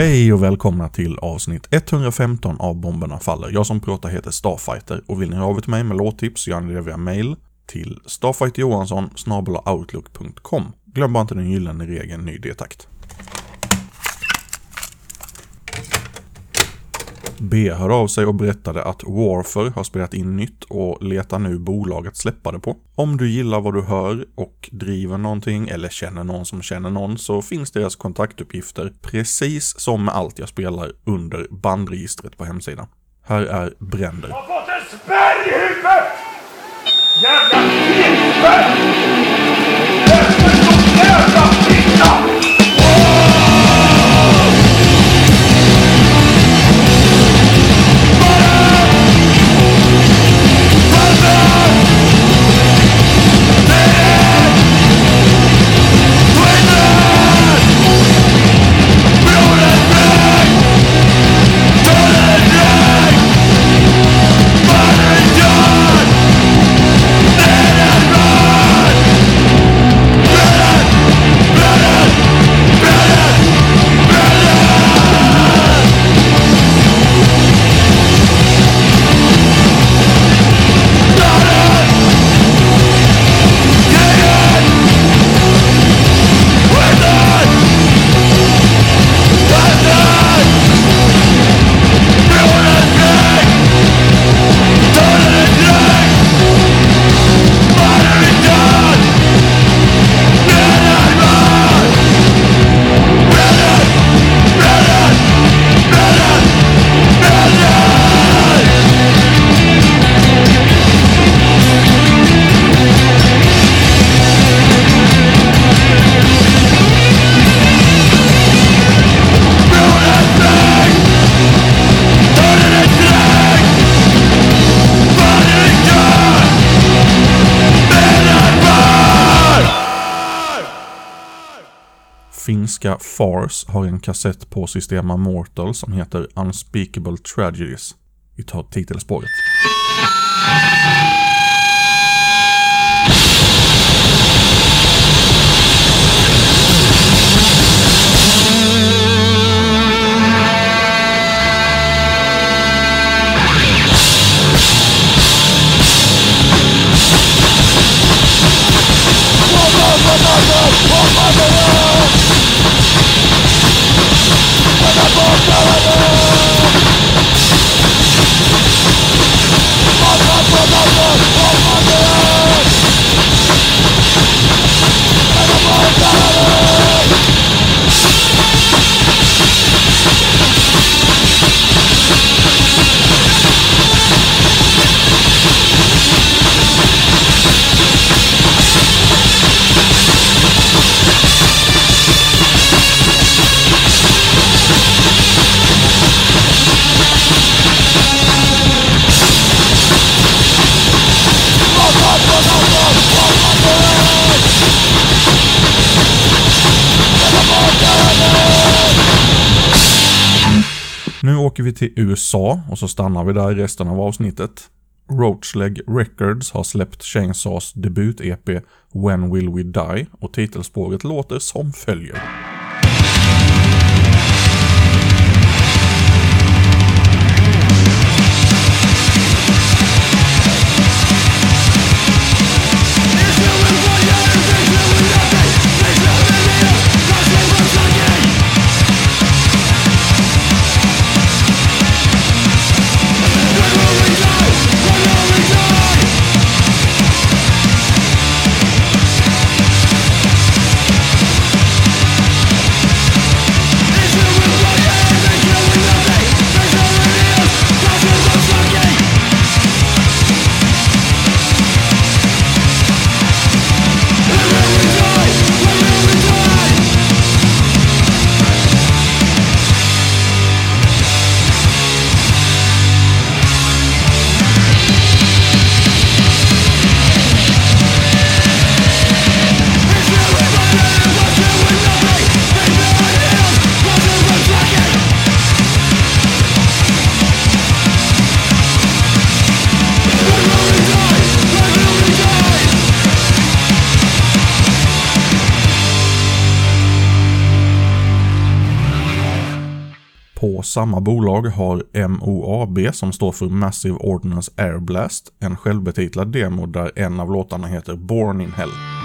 Hej och välkomna till avsnitt 115 av Bomberna Faller. Jag som pratar heter Starfighter och vill ni höra av er till mig med låttips så gör ni det via mail till starfighterjohansson outlook.com. Glöm bara inte den gyllene regeln ny detakt. B hörde av sig och berättade att Warfer har spelat in nytt och letar nu bolag att släppa det på. Om du gillar vad du hör och driver någonting eller känner någon som känner någon så finns deras kontaktuppgifter precis som med allt jag spelar under bandregistret på hemsidan. Här är Bränder. Jag har fått en spärr i huvudet! Jävla fitta! Finska Fars har en kassett på Systema Mortal som heter Unspeakable Tragedies. Vi tar titelspåret. Åker vi till USA och så stannar vi där i resten av avsnittet. Roachleg Records har släppt Chainsaws debut-EP When Will We Die och titelspåret låter som följer. Samma bolag har MOAB, som står för Massive Ordnance Air Blast, en självbetitlad demo där en av låtarna heter Born in Hell.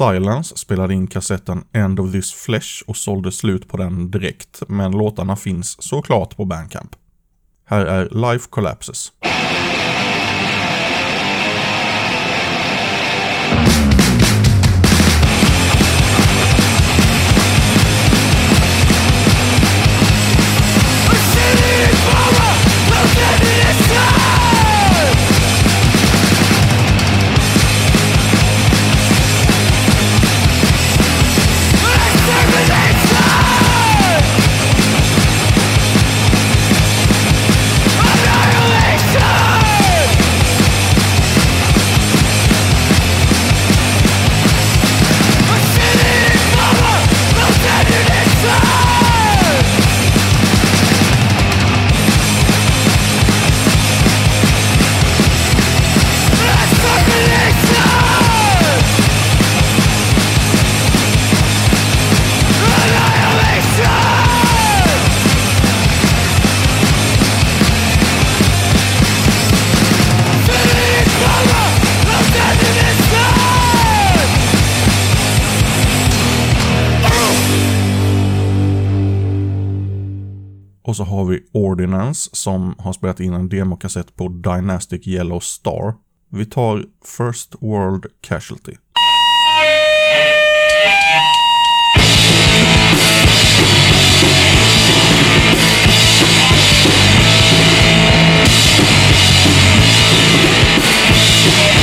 Silence spelade in kassetten End of this Flesh och sålde slut på den direkt, men låtarna finns såklart på Bandcamp. Här är Life Collapses. Så har vi Ordinance som har spelat in en demokassett på Dynastic Yellow Star. Vi tar First World Casualty. Yeah.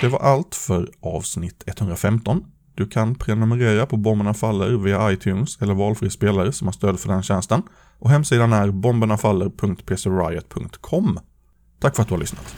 Det var allt för avsnitt 115. Du kan prenumerera på Bomberna Faller via iTunes eller valfri spelare som har stöd för den tjänsten. Och hemsidan är bombernafaller.pcriot.com. Tack för att du har lyssnat.